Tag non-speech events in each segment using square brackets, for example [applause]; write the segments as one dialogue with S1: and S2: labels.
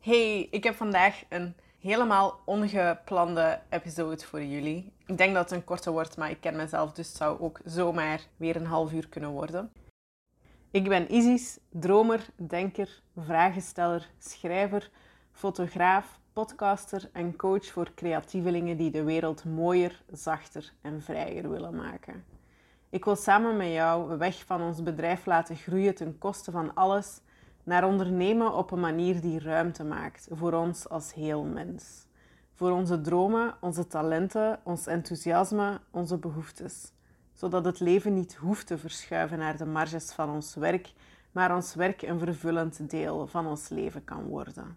S1: Hey, ik heb vandaag een helemaal ongeplande episode voor jullie. Ik denk dat het een korte wordt, maar ik ken mezelf, dus het zou ook zomaar weer een half uur kunnen worden. Ik ben Isis, dromer, denker, vragensteller, schrijver, fotograaf, podcaster en coach voor creatievelingen die de wereld mooier, zachter en vrijer willen maken. Ik wil samen met jou weg van ons bedrijf laten groeien ten koste van alles naar ondernemen op een manier die ruimte maakt voor ons als heel mens. Voor onze dromen, onze talenten, ons enthousiasme, onze behoeftes. Zodat het leven niet hoeft te verschuiven naar de marges van ons werk, maar ons werk een vervullend deel van ons leven kan worden.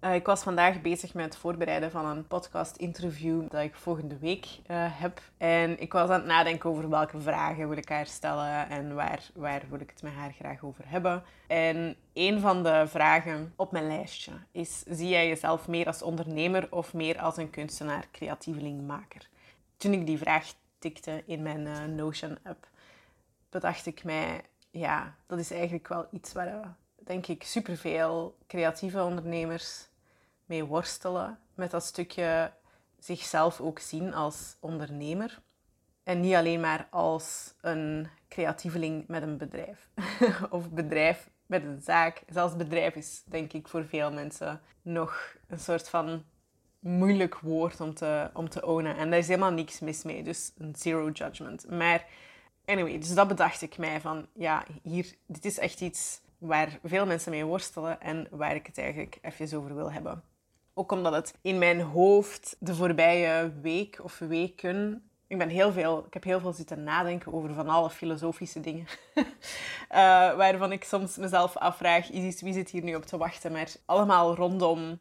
S1: Uh, ik was vandaag bezig met het voorbereiden van een podcast-interview dat ik volgende week uh, heb. En ik was aan het nadenken over welke vragen wil ik haar stellen en waar, waar wil ik het met haar graag over hebben. En een van de vragen op mijn lijstje is: zie jij jezelf meer als ondernemer of meer als een kunstenaar, creatieveling, maker? Toen ik die vraag tikte in mijn uh, Notion-app, bedacht ik mij, ja, dat is eigenlijk wel iets waar denk ik, superveel creatieve ondernemers mee worstelen. Met dat stukje zichzelf ook zien als ondernemer. En niet alleen maar als een creatieveling met een bedrijf. [laughs] of bedrijf met een zaak. Zelfs bedrijf is, denk ik, voor veel mensen nog een soort van moeilijk woord om te, om te ownen. En daar is helemaal niks mis mee. Dus een zero judgment. Maar anyway, dus dat bedacht ik mij van, ja, hier, dit is echt iets waar veel mensen mee worstelen en waar ik het eigenlijk even over wil hebben. Ook omdat het in mijn hoofd de voorbije week of weken. Ik, ben heel veel, ik heb heel veel zitten nadenken over van alle filosofische dingen. uh, [laughs] waarvan ik soms mezelf afvraag: is wie zit hier nu op te wachten? Maar allemaal rondom,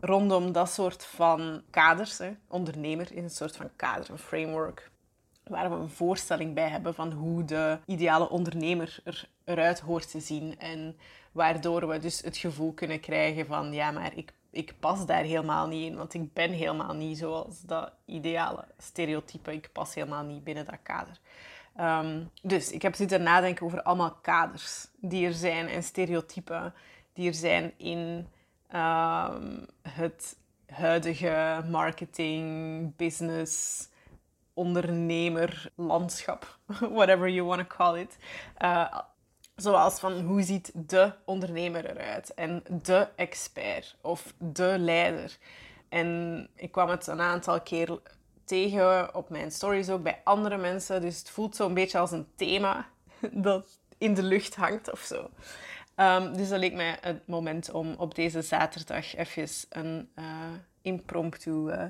S1: rondom dat soort van kaders. Hè. Ondernemer is een soort van kader, een framework waar we een voorstelling bij hebben van hoe de ideale ondernemer er, eruit hoort te zien. En waardoor we dus het gevoel kunnen krijgen van ja, maar ik, ik pas daar helemaal niet in, want ik ben helemaal niet zoals dat ideale stereotype. Ik pas helemaal niet binnen dat kader. Ehm, dus ik heb zitten nadenken over allemaal kaders die er zijn en stereotypen die er zijn in um, het huidige marketing, business, ondernemer landschap, [laughs] whatever you want to call it. Uh, zoals van hoe ziet de ondernemer eruit en de expert of de leider. En ik kwam het een aantal keer tegen op mijn stories ook bij andere mensen. Dus het voelt zo'n beetje als een thema [laughs] dat in de lucht hangt of zo. Um, dus dat leek mij het moment om op deze zaterdag even een uh, impromptu uh,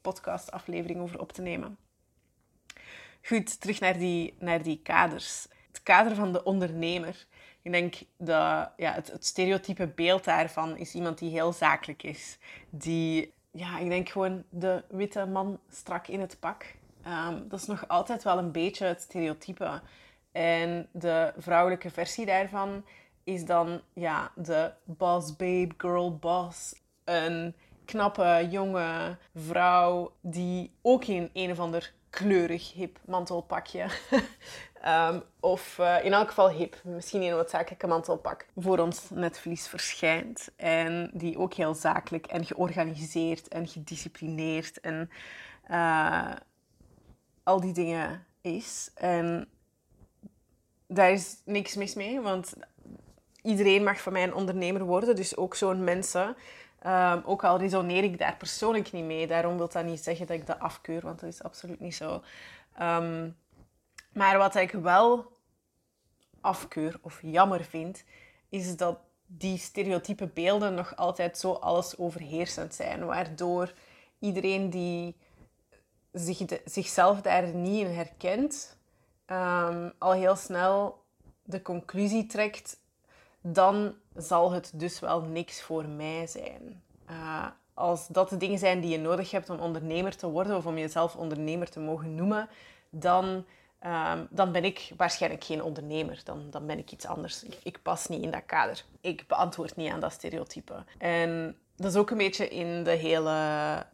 S1: podcastaflevering over op te nemen. Goed, terug naar die, naar die kaders. Het kader van de ondernemer. Ik denk dat ja, het, stereotype beeld daarvan is iemand die heel zakelijk is. Die, ja, ik denk gewoon de witte man strak in het pak. Um, dat is nog altijd wel een beetje het stereotype. En de vrouwelijke versie daarvan is dan ja, de boss babe, girl boss. Een knappe, jonge vrouw die ook in een of ander kleurig, hip mantelpakje. Um, of uh, in elk geval hip, misschien een noodzakelijke mantelpak voor ons netvlies verschijnt. En die ook heel zakelijk en georganiseerd en gedisciplineerd en uh, al die dingen is. En daar is niks mis mee, want iedereen mag van mij een ondernemer worden. Dus ook zo'n mensen Um, ook al resoneer ik daar persoonlijk niet mee. Daarom wil dat niet zeggen dat ik dat afkeur, want dat is absoluut niet zo. Um, maar wat ik wel afkeur of jammer vind, is dat die stereotype beelden nog altijd zo alles overheersend zijn. Waardoor iedereen die zich zichzelf daar niet in herkent, um, al heel snel de conclusie trekt dan zal het dus wel niks voor mij zijn. Uh, als dat de dingen zijn die je nodig hebt om ondernemer te worden of om jezelf ondernemer te mogen noemen, dan, uh, dan ben ik waarschijnlijk geen ondernemer. Dan, dan ben ik iets anders. Ik, ik, pas niet in dat kader. Ik beantwoord niet aan dat stereotype. En dat is ook een beetje in de hele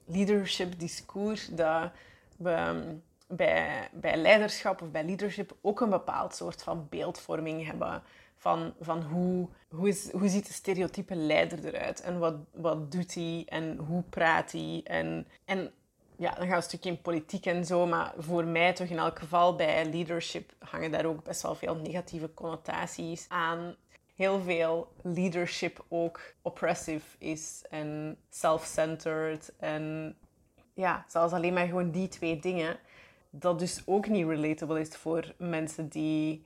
S1: leadership discours dat we ehm, bij, bij leiderschap of bij leadership ook een bepaald soort van beeldvorming hebben van, van hoe, hoe, is, hoe ziet de stereotype leider eruit en wat, wat doet hij en hoe praat hij. En, en ja, dan gaan we een stukje in politiek en zo, maar voor mij toch in elk geval bij leadership hangen daar ook best wel veel negatieve connotaties aan. Heel veel leadership ook oppressive is en self-centered en ja, zelfs alleen maar gewoon die twee dingen, dat dus ook niet relatable is voor mensen die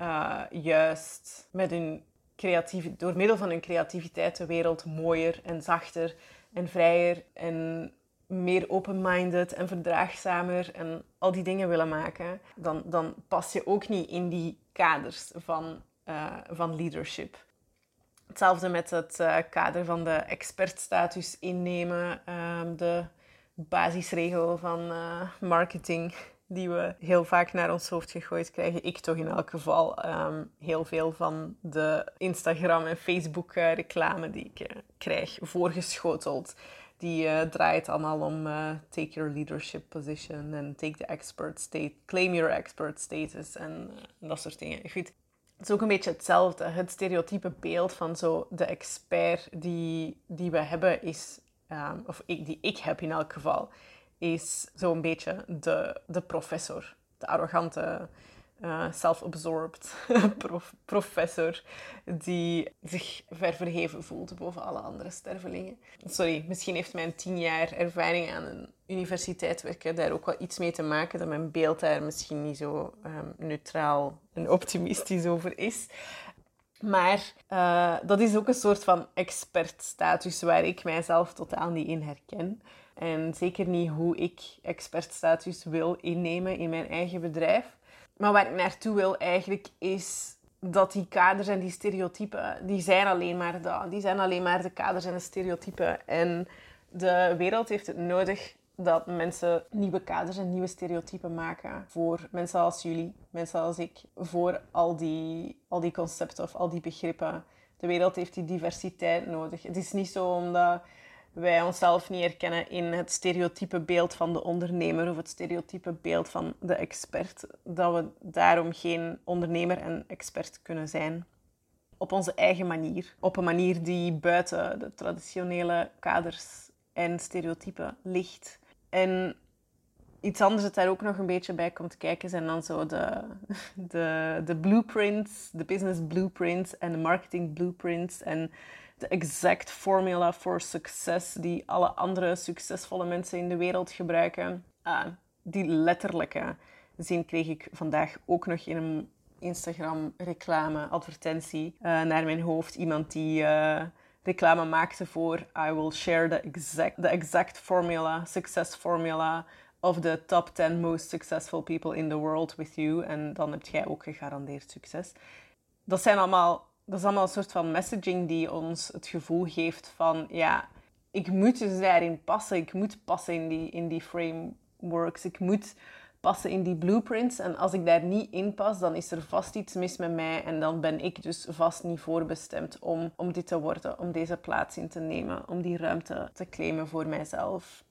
S1: uh, juist met hun creatief, door middel van hun creativiteit de wereld mooier en zachter en vrijer en meer open-minded en verdraagzamer en al die dingen willen maken, dan, dan pas je ook niet in die kaders van, uh, van leadership. Hetzelfde met het uh, kader van de expertstatus innemen, um, de basisregel van uh, marketing die we heel vaak naar ons hoofd gegooid krijgen. Ik toch in elk geval. Um, heel veel van de Instagram- en Facebook-reclame die ik krijg voorgeschoteld. Die uh, draait allemaal om uh, take your leadership position en take the expert state, claim your expert status en dat soort dingen. Goed, het is ook een beetje hetzelfde. Het stereotype beeld van zo de expert die, die we hebben is, um, of ik, die ik heb in elk geval, is zo'n beetje de, de professor. De arrogante, self-absorbed [laughs] prof, professor die zich ververheven voelt boven alle andere stervelingen. Sorry, misschien heeft mijn tien jaar ervaring aan een universiteit werken daar ook wel iets mee te maken dat mijn beeld daar misschien niet zo um, neutraal en optimistisch over is. Maar uh, dat is ook een soort van expertstatus waar ik mijzelf totaal niet in herken. En zeker niet hoe ik expertstatus wil innemen in mijn eigen bedrijf. Maar waar ik naartoe wil eigenlijk is dat die kaders en die stereotypen, die zijn alleen maar dat. Die zijn alleen maar de kaders en de stereotypen. En de wereld heeft het nodig dat mensen nieuwe kaders en nieuwe stereotypen maken voor mensen als jullie, mensen als ik, voor al die, al die concepten of al die begrippen. De wereld heeft die diversiteit nodig. Het is niet zo omdat wij onszelf niet herkennen in het stereotype beeld van de ondernemer of het stereotype beeld van de expert, dat we daarom geen ondernemer en expert kunnen zijn. Op onze eigen manier. Op een manier die buiten de traditionele kaders en stereotypen ligt. En iets anders dat daar ook nog een beetje bij komt kijken zijn dan zo de, de, de blueprints, de business blueprints en de marketing blueprints en de exact formula for success die alle andere succesvolle mensen in de wereld gebruiken. Ah, die letterlijke zin kreeg ik vandaag ook nog in een Instagram reclame advertentie uh, naar mijn hoofd. Iemand die uh, reclame maakte voor I will share the exact, the exact formula, success formula of the top 10 most successful people in the world with you. En dan heb jij ook gegarandeerd succes. Dat zijn allemaal dat is allemaal een soort van messaging die ons het gevoel geeft van, ja, ik moet dus daarin passen. Ik moet passen in die, in die frameworks. Ik moet passen in die blueprints. En als ik daar niet in pas, dan is er vast iets mis met mij. En dan ben ik dus vast niet voorbestemd om, om dit te worden, om deze plaats in te nemen, om die ruimte te claimen voor mijzelf.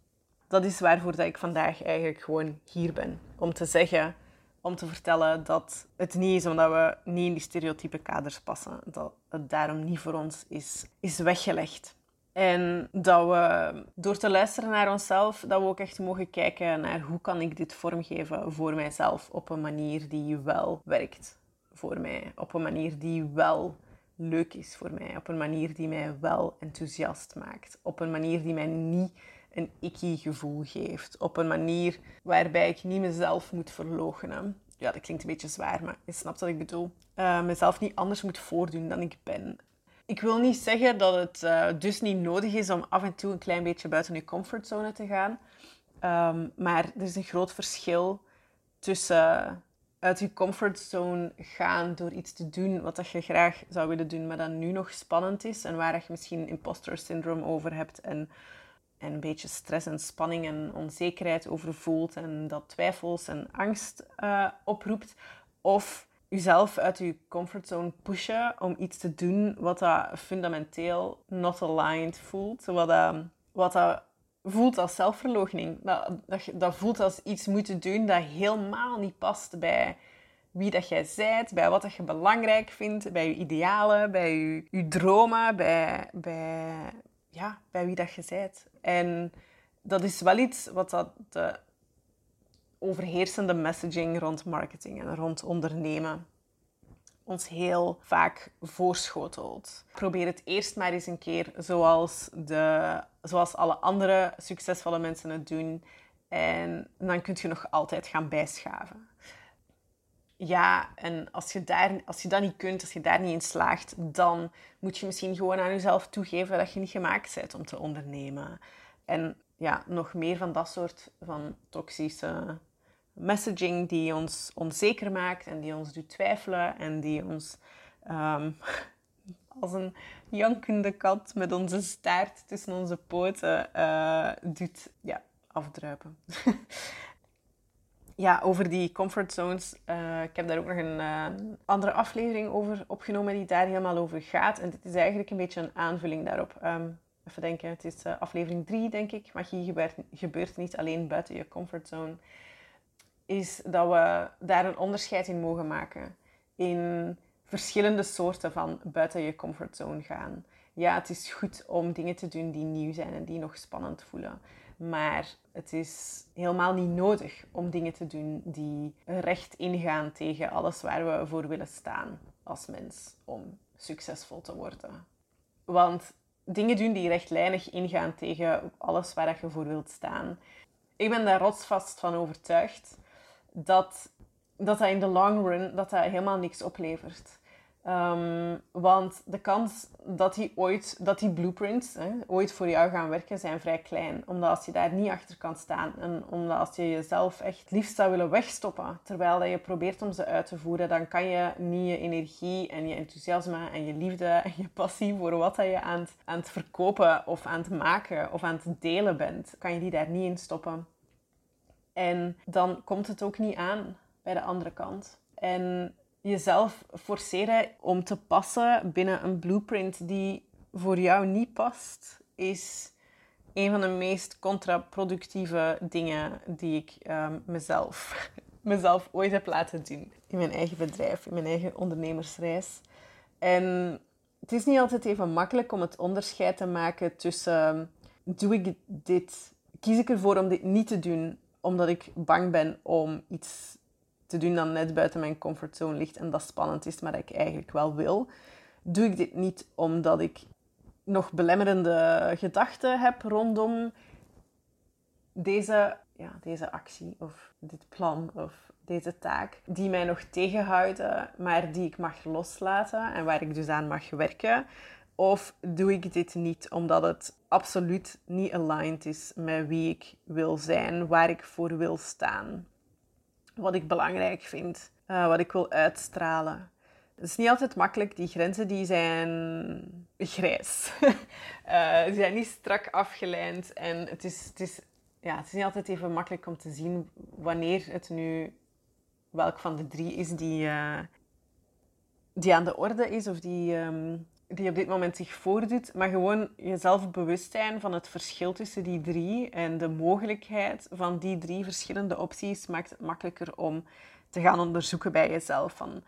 S1: Dat is waarvoor dat ik vandaag eigenlijk gewoon hier ben. Om te zeggen, om te vertellen dat het niet is omdat we niet in die stereotype kaders passen. Dat het daarom niet voor ons is, is weggelegd. En dat we door te luisteren naar onszelf, dat we ook echt mogen kijken naar hoe kan ik dit vormgeven voor mijzelf op een manier die wel werkt voor mij. Op een manier die wel leuk is voor mij. Op een manier die mij wel enthousiast maakt. Op een manier die mij niet een icky gevoel geeft. Op een manier waarbij ik niet mezelf moet verloochenen. Ja, dat klinkt een beetje zwaar, maar je snapt wat ik bedoel. Uh, mezelf niet anders moet voordoen dan ik ben. Ik wil niet zeggen dat het uh, dus niet nodig is om af en toe een klein beetje buiten je comfortzone te gaan. Um, maar er is een groot verschil tussen uit je comfortzone gaan door iets te doen wat dat je graag zou willen doen, maar dat nu nog spannend is en waar je misschien imposter syndroom over hebt en en een beetje stress en spanning en onzekerheid over voelt en dat twijfels en angst uh, oproept. Of jezelf uit je comfortzone pushen om iets te doen wat dat fundamenteel not aligned voelt. Wat dat, wat dat voelt als zelfverloochening. Dat, dat, dat voelt als iets moeten doen dat helemaal niet past bij wie dat jij bent, bij wat dat je belangrijk vindt, bij je idealen, bij je, je dromen, bij, bij, ja, bij wie dat je bent. En dat is wel iets wat dat de overheersende messaging rond marketing en rond ondernemen ons heel vaak voorschotelt. Probeer het eerst maar eens een keer zoals, de, zoals alle andere succesvolle mensen het doen. En dan kun je nog altijd gaan bijschaven. Ja, en als je, daar, als je dat niet kunt, als je daar niet in slaagt, dan moet je misschien gewoon aan jezelf toegeven dat je niet gemaakt bent om te ondernemen. En ja, nog meer van dat soort van toxische messaging die ons onzeker maakt en die ons doet twijfelen en die ons ehm, [laughs] als een jankende kat met onze staart tussen onze poten uh, doet ja, afdruipen. [laughs] ja, over die comfort zones. Uh, ik heb daar ook nog een uh, andere aflevering over opgenomen die daar helemaal over gaat. En dit is eigenlijk een beetje een aanvulling daarop. Um, even denken, het is aflevering 3 denk ik. Magie gebeurt, gebeurt niet alleen buiten je comfortzone is dat we daar een onderscheid in mogen maken. In verschillende soorten van buiten je comfortzone gaan. Ja, het is goed om dingen te doen die nieuw zijn en die nog spannend voelen. Maar het is helemaal niet nodig om dingen te doen die recht ingaan tegen alles waar we voor willen staan als mens om succesvol te worden. Want dingen doen die rechtlijnig ingaan tegen alles waar je voor wilt staan. Ik ben daar rotsvast van overtuigd dat, dat dat in de long run dat dat helemaal niks oplevert. Um, want de kans dat die ooit, dat die blueprints hè, ooit voor jou gaan werken, zijn vrij klein. Omdat als je daar niet achter kan staan en omdat als je jezelf echt liefst zou willen wegstoppen, terwijl je probeert om ze uit te voeren, dan kan je niet je energie en je enthousiasme en je liefde [laughs] en je passie voor wat dat je aan het, aan het verkopen of aan het maken of aan het delen bent, kan je die daar niet in stoppen. En dan komt het ook niet aan bij de andere kant. En jezelf forceren om te passen binnen een blueprint die voor jou niet past, is een van de meest contraproductieve dingen die ik um, mezelf, [laughs] mezelf ooit heb laten doen. In mijn eigen bedrijf, in mijn eigen ondernemersreis. En het is niet altijd even makkelijk om het onderscheid te maken tussen doe ik dit, kies ik ervoor om dit niet te doen omdat ik bang ben om iets te doen dat net buiten mijn comfortzone ligt en dat spannend is, maar dat ik eigenlijk wel wil. Doe ik dit niet omdat ik nog belemmerende gedachten heb rondom deze, ja, deze actie of dit plan of deze taak, die mij nog tegenhouden, maar die ik mag loslaten en waar ik dus aan mag werken. Of doe ik dit niet omdat het absoluut niet aligned is met wie ik wil zijn, waar ik voor wil staan, wat ik belangrijk vind, uh, wat ik wil uitstralen. Het is niet altijd makkelijk, die grenzen die zijn grijs. uh, [laughs] die zijn niet strak afgelijnd en het is, het, is, ja, het is niet altijd even makkelijk om te zien wanneer het nu welk van de drie is die, uh, die aan de orde is of die, um, die op dit moment zich voordoet, maar gewoon jezelf bewust zijn van het verschil tussen die drie en de mogelijkheid van die drie verschillende opties maakt het makkelijker om te gaan onderzoeken bij jezelf van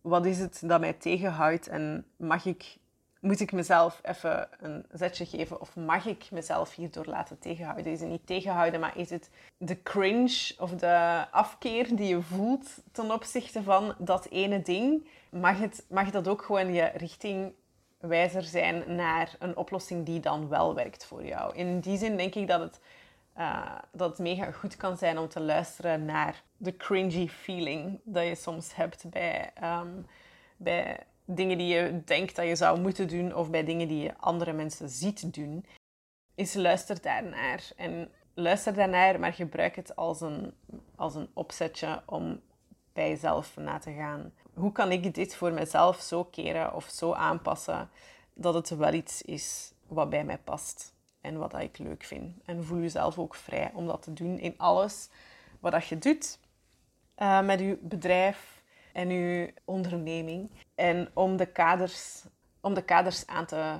S1: wat is het dat mij tegenhoudt en mag ik, moet ik mezelf even een zetje geven of mag ik mezelf hierdoor laten tegenhouden? Is het niet tegenhouden, maar is het de cringe of de afkeer die je voelt ten opzichte van dat ene ding? Mag, het, mag dat ook gewoon je richting wijzer zijn naar een oplossing die dan wel werkt voor jou. In die zin denk ik dat het, uh, dat mega goed kan zijn om te luisteren naar de cringy feeling dat je soms hebt bij, um, bij dingen die je denkt dat je zou moeten doen of bij dingen die je andere mensen ziet doen. Is luister daarnaar. En luister daarnaar, maar gebruik het als een, als een opzetje om bij jezelf na te gaan hoe kan ik dit voor mezelf zo keren of zo aanpassen dat het wel iets is wat bij mij past en wat ik leuk vind. En voel jezelf ook vrij om dat te doen in alles wat je doet uh, met je bedrijf en je onderneming. En om de kaders, om de kaders aan, te,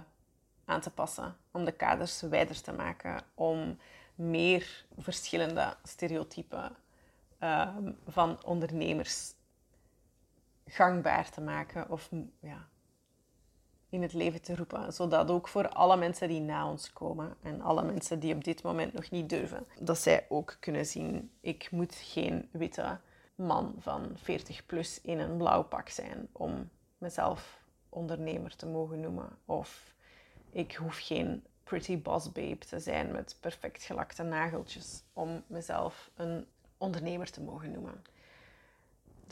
S1: aan te passen, om de kaders wijder te maken, om meer verschillende stereotypen uh, van ondernemers gangbaar te maken of ja, in het leven te roepen. Zodat ook voor alle mensen die na ons komen en alle mensen die op dit moment nog niet durven, dat zij ook kunnen zien, ik moet geen witte man van 40 plus in een blauw pak zijn om mezelf ondernemer te mogen noemen. Of ik hoef geen pretty boss babe te zijn met perfect gelakte nageltjes om mezelf een ondernemer te mogen noemen.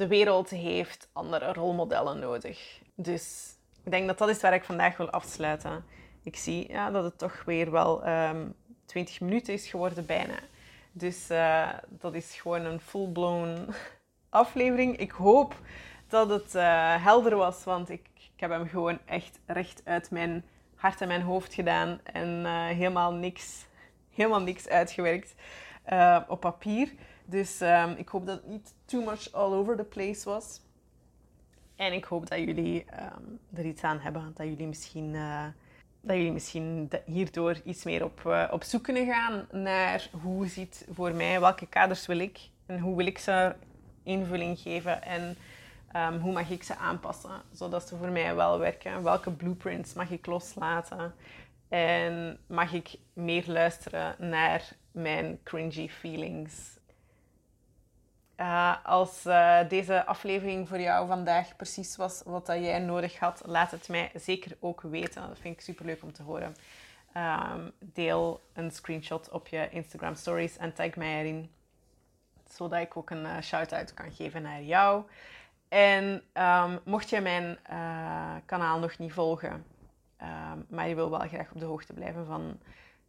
S1: De wereld heeft andere rolmodellen nodig. Dus ik denk dat dat is waar ik vandaag wil afsluiten. Ik zie ja, dat het toch weer wel um, ehm, 20 minuten is geworden bijna. Dus uh, dat is gewoon een full-blown [laughs] aflevering. Ik hoop dat het uh, helder was, want ik, ik heb hem gewoon echt recht uit mijn hart en mijn hoofd gedaan en uh, helemaal, niks, [laughs] helemaal niks uitgewerkt op papier. Dus um, ik hoop dat het niet too much all over the place was. En ik hoop dat jullie um, er iets aan hebben. Dat jullie misschien, uh, dat jullie misschien hierdoor iets meer op, uh, op zoek kunnen gaan naar hoe ziet voor mij, welke kaders wil ik en hoe wil ik ze invulling geven en um, hoe mag ik ze aanpassen zodat ze voor mij wel werken. Welke blueprints mag ik loslaten en mag ik meer luisteren naar mijn cringy feelings uh, als uh, deze aflevering voor jou vandaag precies was wat dat jij nodig had, laat het mij zeker ook weten. Dat vind ik super leuk om te horen. Um, deel een screenshot op je Instagram stories en tag mij erin, zodat ik ook een uh, shout-out kan geven naar jou. En um, mocht je mijn kanaal nog niet volgen, um, maar je wil wel graag op de hoogte blijven van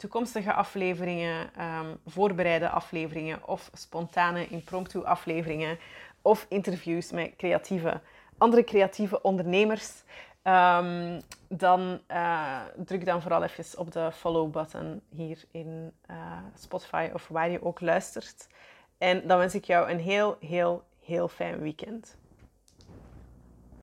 S1: toekomstige afleveringen, um, voorbereide afleveringen of spontane impromptu afleveringen of interviews met creatieve, andere creatieve ondernemers, um, dan uh, druk dan vooral even op de follow-button hier in uh, Spotify of waar je ook luistert. En dan wens ik jou een heel, heel, heel fijn weekend.